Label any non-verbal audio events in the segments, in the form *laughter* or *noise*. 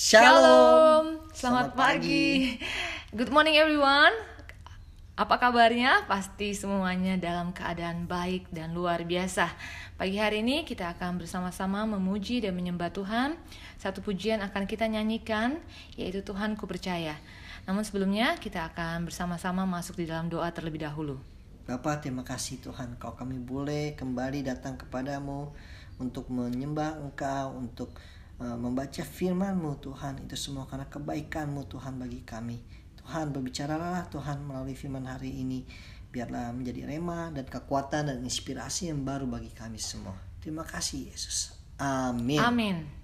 Shalom. Selamat, pagi. Good morning everyone. Apa kabarnya? Pasti semuanya dalam keadaan baik dan luar biasa. Pagi hari ini kita akan bersama-sama memuji dan menyembah Tuhan. Satu pujian akan kita nyanyikan, yaitu Tuhan ku percaya. Namun sebelumnya kita akan bersama-sama masuk di dalam doa terlebih dahulu. Bapak terima kasih Tuhan kau kami boleh kembali datang kepadamu untuk menyembah Engkau, untuk membaca firman-Mu Tuhan. Itu semua karena kebaikan-Mu Tuhan bagi kami. Tuhan berbicaralah Tuhan melalui firman hari ini. Biarlah menjadi rema dan kekuatan dan inspirasi yang baru bagi kami semua. Terima kasih Yesus. Amin. Amin.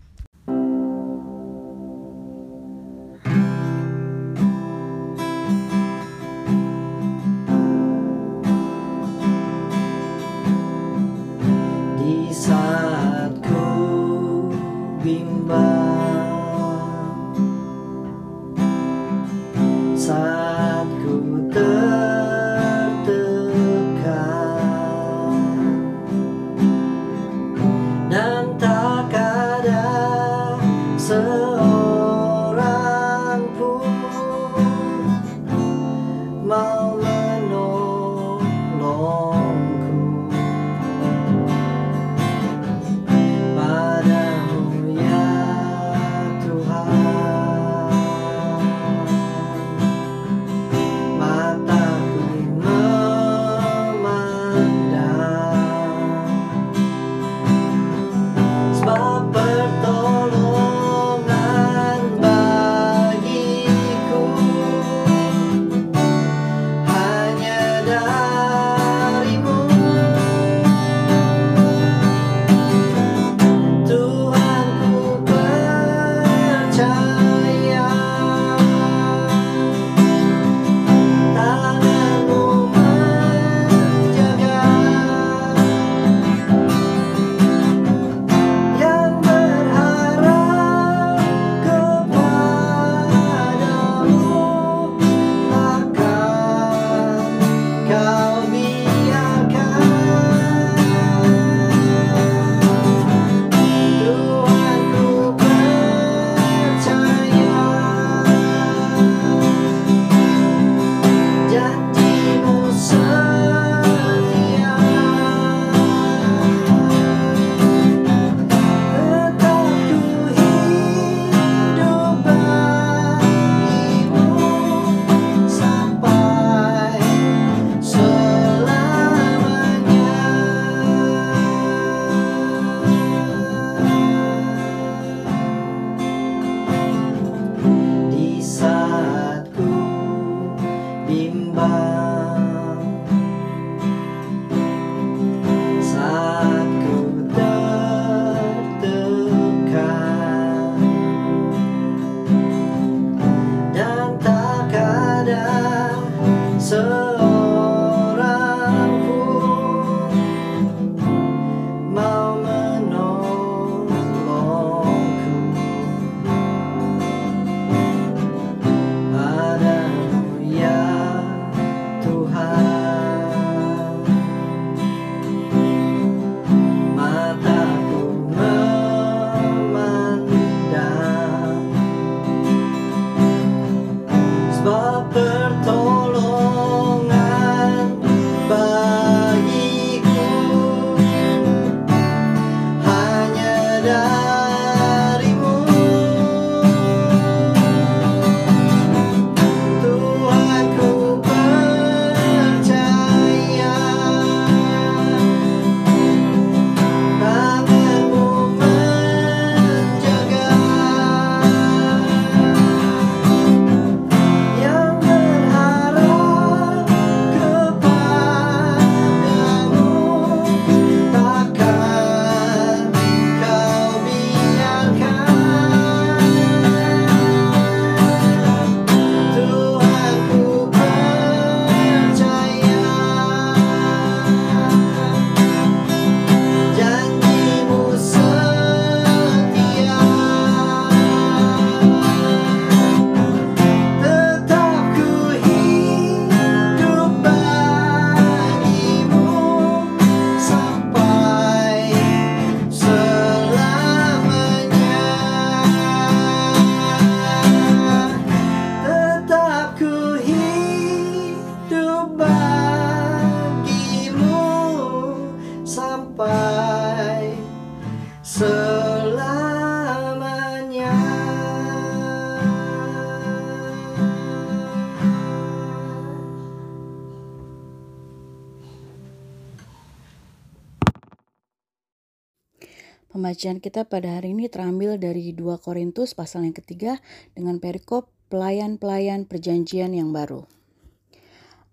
Pembacaan kita pada hari ini terambil dari 2 Korintus pasal yang ketiga dengan perikop pelayan-pelayan perjanjian yang baru.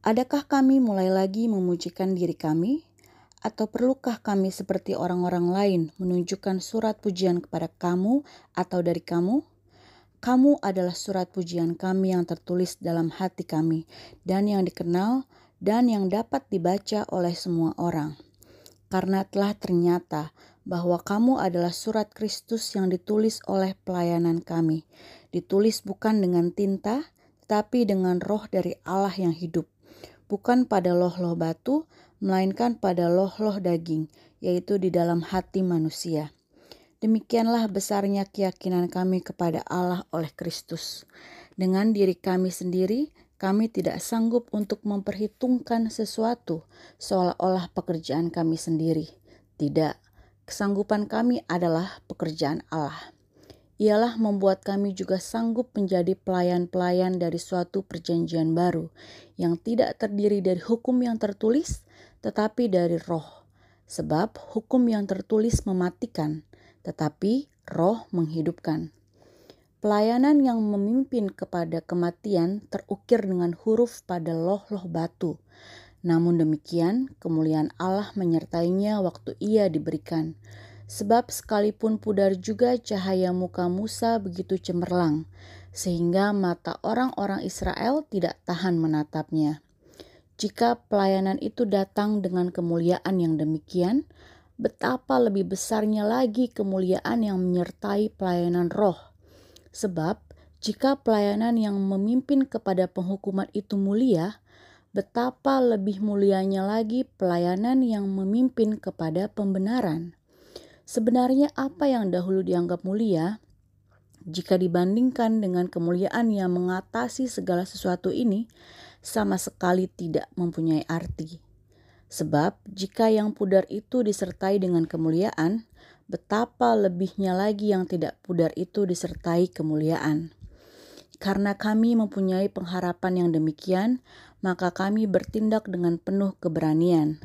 Adakah kami mulai lagi memujikan diri kami? Atau perlukah kami seperti orang-orang lain menunjukkan surat pujian kepada kamu atau dari kamu? Kamu adalah surat pujian kami yang tertulis dalam hati kami dan yang dikenal dan yang dapat dibaca oleh semua orang. Karena telah ternyata bahwa kamu adalah surat Kristus yang ditulis oleh pelayanan kami, ditulis bukan dengan tinta, tetapi dengan roh dari Allah yang hidup, bukan pada loh-loh batu, melainkan pada loh-loh daging, yaitu di dalam hati manusia. Demikianlah besarnya keyakinan kami kepada Allah oleh Kristus. Dengan diri kami sendiri, kami tidak sanggup untuk memperhitungkan sesuatu seolah-olah pekerjaan kami sendiri. Tidak, Kesanggupan kami adalah pekerjaan Allah. Ialah membuat kami juga sanggup menjadi pelayan-pelayan dari suatu perjanjian baru yang tidak terdiri dari hukum yang tertulis, tetapi dari roh. Sebab hukum yang tertulis mematikan, tetapi roh menghidupkan. Pelayanan yang memimpin kepada kematian terukir dengan huruf pada loh-loh batu, namun demikian, kemuliaan Allah menyertainya waktu ia diberikan. Sebab sekalipun pudar juga cahaya muka Musa begitu cemerlang, sehingga mata orang-orang Israel tidak tahan menatapnya. Jika pelayanan itu datang dengan kemuliaan yang demikian, betapa lebih besarnya lagi kemuliaan yang menyertai pelayanan roh. Sebab jika pelayanan yang memimpin kepada penghukuman itu mulia, betapa lebih mulianya lagi pelayanan yang memimpin kepada pembenaran. Sebenarnya, apa yang dahulu dianggap mulia, jika dibandingkan dengan kemuliaan yang mengatasi segala sesuatu ini, sama sekali tidak mempunyai arti. Sebab, jika yang pudar itu disertai dengan kemuliaan, betapa lebihnya lagi yang tidak pudar itu disertai kemuliaan. Karena kami mempunyai pengharapan yang demikian, maka kami bertindak dengan penuh keberanian.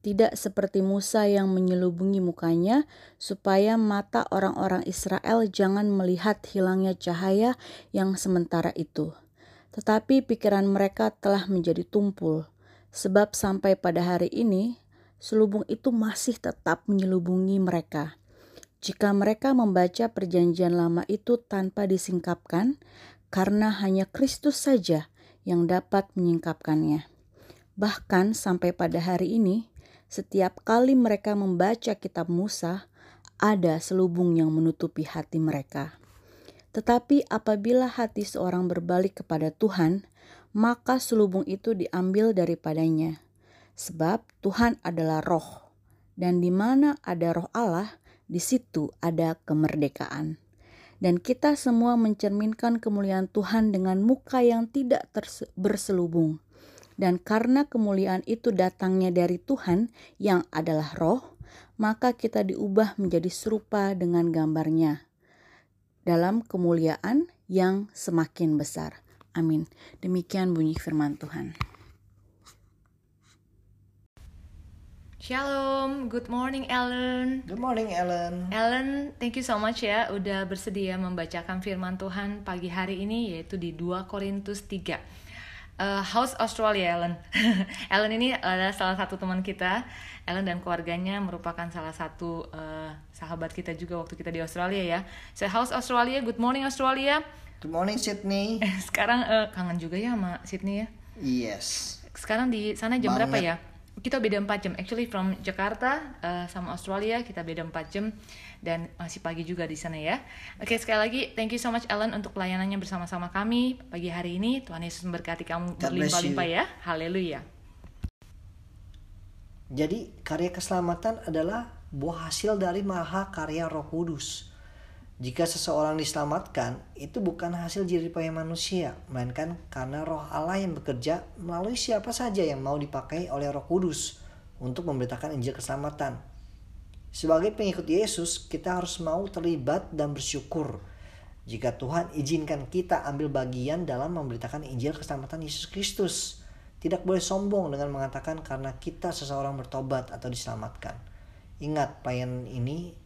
Tidak seperti Musa yang menyelubungi mukanya, supaya mata orang-orang Israel jangan melihat hilangnya cahaya yang sementara itu. Tetapi pikiran mereka telah menjadi tumpul, sebab sampai pada hari ini selubung itu masih tetap menyelubungi mereka. Jika mereka membaca Perjanjian Lama itu tanpa disingkapkan, karena hanya Kristus saja yang dapat menyingkapkannya. Bahkan sampai pada hari ini, setiap kali mereka membaca kitab Musa, ada selubung yang menutupi hati mereka. Tetapi apabila hati seorang berbalik kepada Tuhan, maka selubung itu diambil daripadanya. Sebab Tuhan adalah roh, dan di mana ada roh Allah, di situ ada kemerdekaan dan kita semua mencerminkan kemuliaan Tuhan dengan muka yang tidak berselubung. Dan karena kemuliaan itu datangnya dari Tuhan yang adalah roh, maka kita diubah menjadi serupa dengan gambarnya dalam kemuliaan yang semakin besar. Amin. Demikian bunyi firman Tuhan. Shalom, good morning Ellen. Good morning Ellen. Ellen, thank you so much ya udah bersedia membacakan firman Tuhan pagi hari ini yaitu di 2 Korintus 3. Uh, eh, House Australia Ellen. *laughs* Ellen ini adalah salah satu teman kita. Ellen dan keluarganya merupakan salah satu uh, sahabat kita juga waktu kita di Australia ya. So House Australia, good morning Australia. Good morning Sydney. *laughs* Sekarang uh, kangen juga ya sama Sydney ya? Yes. Sekarang di sana jam Banget. berapa ya? Kita beda 4 jam. Actually from Jakarta uh, sama Australia kita beda 4 jam dan masih pagi juga di sana ya. Oke, okay, sekali lagi thank you so much Ellen untuk pelayanannya bersama-sama kami pagi hari ini. Tuhan Yesus memberkati kamu berlimpah-limpah ya. Haleluya. Jadi karya keselamatan adalah buah hasil dari maha karya Roh Kudus. Jika seseorang diselamatkan, itu bukan hasil jeripaya manusia, melainkan karena roh Allah yang bekerja melalui siapa saja yang mau dipakai oleh roh kudus untuk memberitakan Injil keselamatan. Sebagai pengikut Yesus, kita harus mau terlibat dan bersyukur jika Tuhan izinkan kita ambil bagian dalam memberitakan Injil keselamatan Yesus Kristus. Tidak boleh sombong dengan mengatakan karena kita seseorang bertobat atau diselamatkan. Ingat, pelayanan ini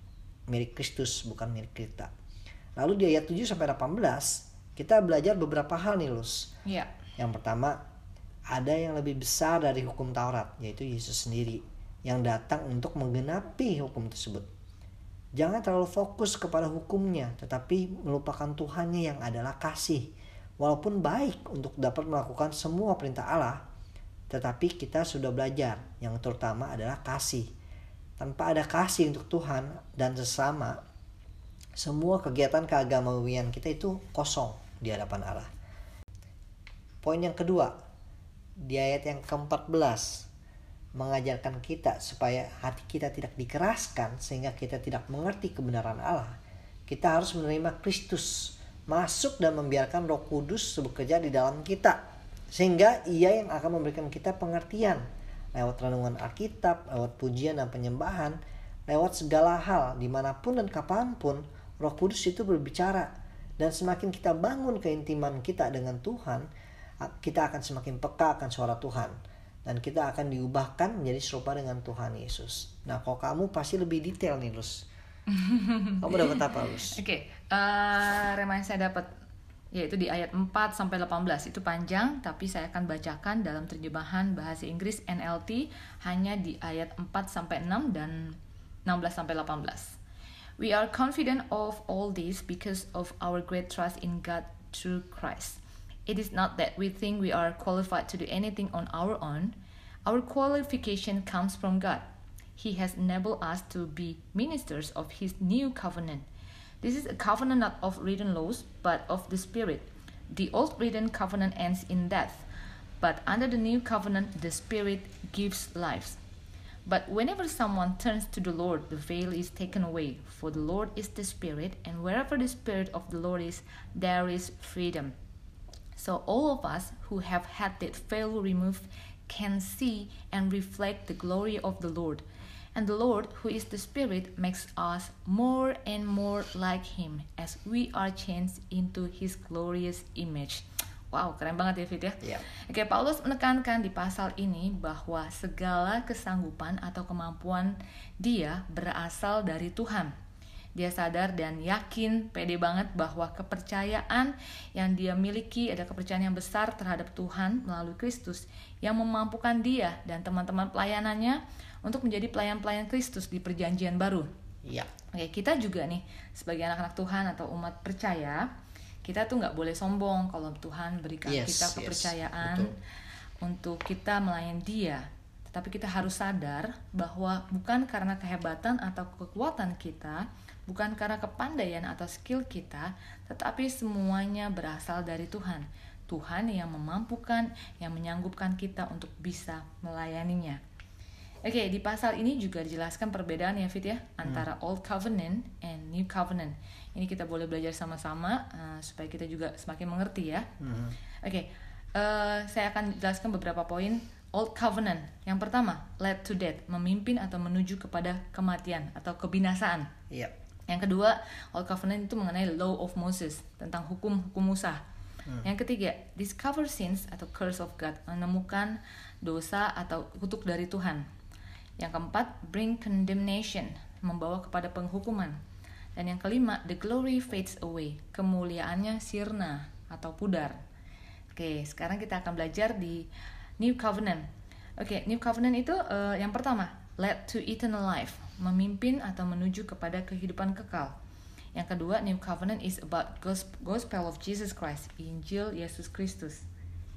milik Kristus bukan milik kita. Lalu di ayat 7 sampai 18 kita belajar beberapa hal nih Lus. Iya. Yang pertama ada yang lebih besar dari hukum Taurat yaitu Yesus sendiri yang datang untuk menggenapi hukum tersebut. Jangan terlalu fokus kepada hukumnya tetapi melupakan Tuhannya yang adalah kasih. Walaupun baik untuk dapat melakukan semua perintah Allah, tetapi kita sudah belajar yang terutama adalah kasih tanpa ada kasih untuk Tuhan dan sesama, semua kegiatan keagamawian kita itu kosong di hadapan Allah. Poin yang kedua, di ayat yang ke-14, mengajarkan kita supaya hati kita tidak dikeraskan sehingga kita tidak mengerti kebenaran Allah. Kita harus menerima Kristus, masuk dan membiarkan Roh Kudus bekerja di dalam kita sehingga ia yang akan memberikan kita pengertian lewat renungan Alkitab, lewat pujian dan penyembahan, lewat segala hal, di mana pun dan kapan pun, roh kudus itu berbicara. Dan semakin kita bangun keintiman kita dengan Tuhan, kita akan semakin peka akan suara Tuhan. Dan kita akan diubahkan menjadi serupa dengan Tuhan Yesus. Nah, kalau kamu pasti lebih detail nih, Lus. *laughs* Kamu dapat apa, Lus? Oke, okay. uh, eh, remind saya dapat yaitu di ayat 4 sampai 18 itu panjang tapi saya akan bacakan dalam terjemahan bahasa Inggris NLT hanya di ayat 4 sampai 6 dan 16 sampai 18. We are confident of all this because of our great trust in God through Christ. It is not that we think we are qualified to do anything on our own. Our qualification comes from God. He has enabled us to be ministers of his new covenant this is a covenant not of written laws, but of the Spirit. The old written covenant ends in death, but under the new covenant, the Spirit gives life. But whenever someone turns to the Lord, the veil is taken away, for the Lord is the Spirit, and wherever the Spirit of the Lord is, there is freedom. So all of us who have had that veil removed can see and reflect the glory of the Lord and the Lord, who is the Spirit, makes us more and more like Him as we are changed into His glorious image. Wow, keren banget Fit ya. Yeah. Oke, Paulus menekankan di pasal ini bahwa segala kesanggupan atau kemampuan dia berasal dari Tuhan. Dia sadar dan yakin, pede banget bahwa kepercayaan yang dia miliki ada kepercayaan yang besar terhadap Tuhan melalui Kristus yang memampukan dia dan teman-teman pelayanannya untuk menjadi pelayan-pelayan Kristus di perjanjian baru. Iya. Oke, kita juga nih sebagai anak-anak Tuhan atau umat percaya, kita tuh nggak boleh sombong kalau Tuhan berikan yes, kita kepercayaan yes, untuk kita melayani Dia. Tetapi kita harus sadar bahwa bukan karena kehebatan atau kekuatan kita, bukan karena kepandaian atau skill kita, tetapi semuanya berasal dari Tuhan. Tuhan yang memampukan, yang menyanggupkan kita untuk bisa melayaninya. Oke, okay, di pasal ini juga dijelaskan perbedaan ya Fit ya antara hmm. Old Covenant and New Covenant. Ini kita boleh belajar sama-sama uh, supaya kita juga semakin mengerti ya. Hmm. Oke, okay, uh, saya akan jelaskan beberapa poin Old Covenant. Yang pertama, led to death, memimpin atau menuju kepada kematian atau kebinasaan. Yep. Yang kedua, Old Covenant itu mengenai Law of Moses tentang hukum-hukum Musa. Hmm. Yang ketiga, discover sins atau curse of God, menemukan dosa atau kutuk dari Tuhan. Yang keempat, bring condemnation, membawa kepada penghukuman. Dan yang kelima, the glory fades away, kemuliaannya sirna atau pudar. Oke, sekarang kita akan belajar di New Covenant. Oke, New Covenant itu uh, yang pertama, led to eternal life, memimpin atau menuju kepada kehidupan kekal. Yang kedua, New Covenant is about gospel of Jesus Christ, Injil Yesus Kristus.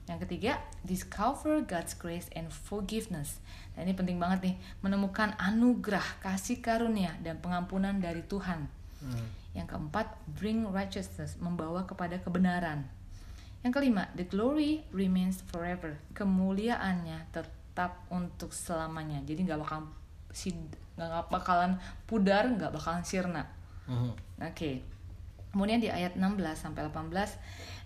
Yang ketiga, discover God's grace and forgiveness. Dan ini penting banget nih, menemukan anugerah, kasih karunia dan pengampunan dari Tuhan. Hmm. Yang keempat, bring righteousness, membawa kepada kebenaran. Yang kelima, the glory remains forever. Kemuliaannya tetap untuk selamanya. Jadi nggak bakal si nggak bakalan pudar, nggak bakalan sirna. Hmm. Oke. Okay. Kemudian di ayat 16 sampai 18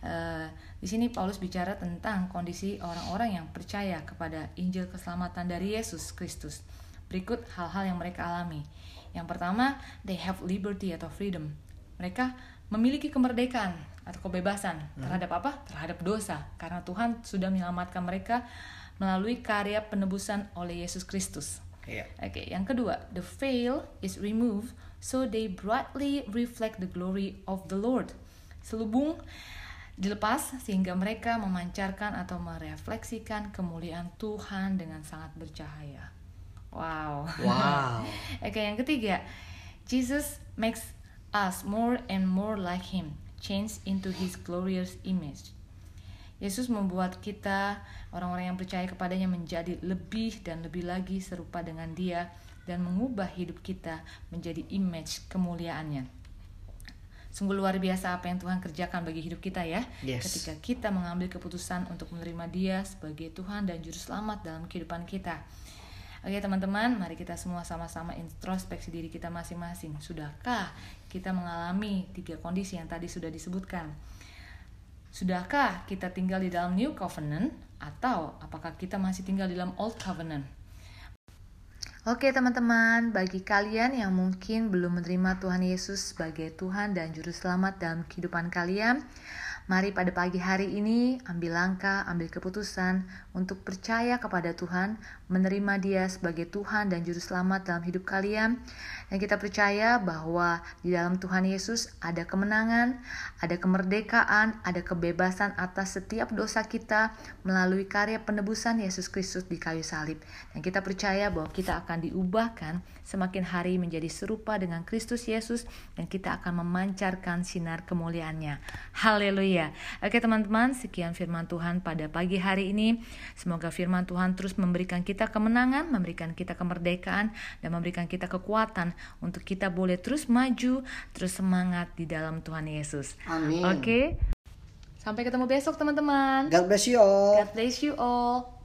uh, di sini Paulus bicara tentang kondisi orang-orang yang percaya kepada Injil keselamatan dari Yesus Kristus. Berikut hal-hal yang mereka alami. Yang pertama, they have liberty atau freedom. Mereka memiliki kemerdekaan atau kebebasan hmm. terhadap apa? Terhadap dosa. Karena Tuhan sudah menyelamatkan mereka melalui karya penebusan oleh Yesus Kristus. Iya. Oke, yang kedua, the veil is removed so they brightly reflect the glory of the Lord. Selubung dilepas sehingga mereka memancarkan atau merefleksikan kemuliaan Tuhan dengan sangat bercahaya. Wow. Wow. *laughs* Oke, yang ketiga, Jesus makes us more and more like him, change into his glorious image. Yesus membuat kita orang-orang yang percaya kepadanya menjadi lebih dan lebih lagi serupa dengan dia dan mengubah hidup kita menjadi image kemuliaannya. Sungguh luar biasa apa yang Tuhan kerjakan bagi hidup kita ya. Yes. Ketika kita mengambil keputusan untuk menerima dia sebagai Tuhan dan Juru Selamat dalam kehidupan kita. Oke teman-teman, mari kita semua sama-sama introspeksi diri kita masing-masing. Sudahkah kita mengalami tiga kondisi yang tadi sudah disebutkan? Sudahkah kita tinggal di dalam New Covenant atau apakah kita masih tinggal di dalam Old Covenant? Oke teman-teman, bagi kalian yang mungkin belum menerima Tuhan Yesus sebagai Tuhan dan Juru Selamat dalam kehidupan kalian, Mari pada pagi hari ini ambil langkah, ambil keputusan untuk percaya kepada Tuhan, menerima Dia sebagai Tuhan dan Juru Selamat dalam hidup kalian. Dan kita percaya bahwa di dalam Tuhan Yesus ada kemenangan, ada kemerdekaan, ada kebebasan atas setiap dosa kita melalui karya penebusan Yesus Kristus di kayu salib. Dan kita percaya bahwa kita akan diubahkan semakin hari menjadi serupa dengan Kristus Yesus dan kita akan memancarkan sinar kemuliaannya. Haleluya. Oke teman-teman, sekian firman Tuhan pada pagi hari ini. Semoga firman Tuhan terus memberikan kita kemenangan, memberikan kita kemerdekaan, dan memberikan kita kekuatan untuk kita boleh terus maju, terus semangat di dalam Tuhan Yesus. Amin. Oke. Sampai ketemu besok teman-teman. God bless you all. God bless you all.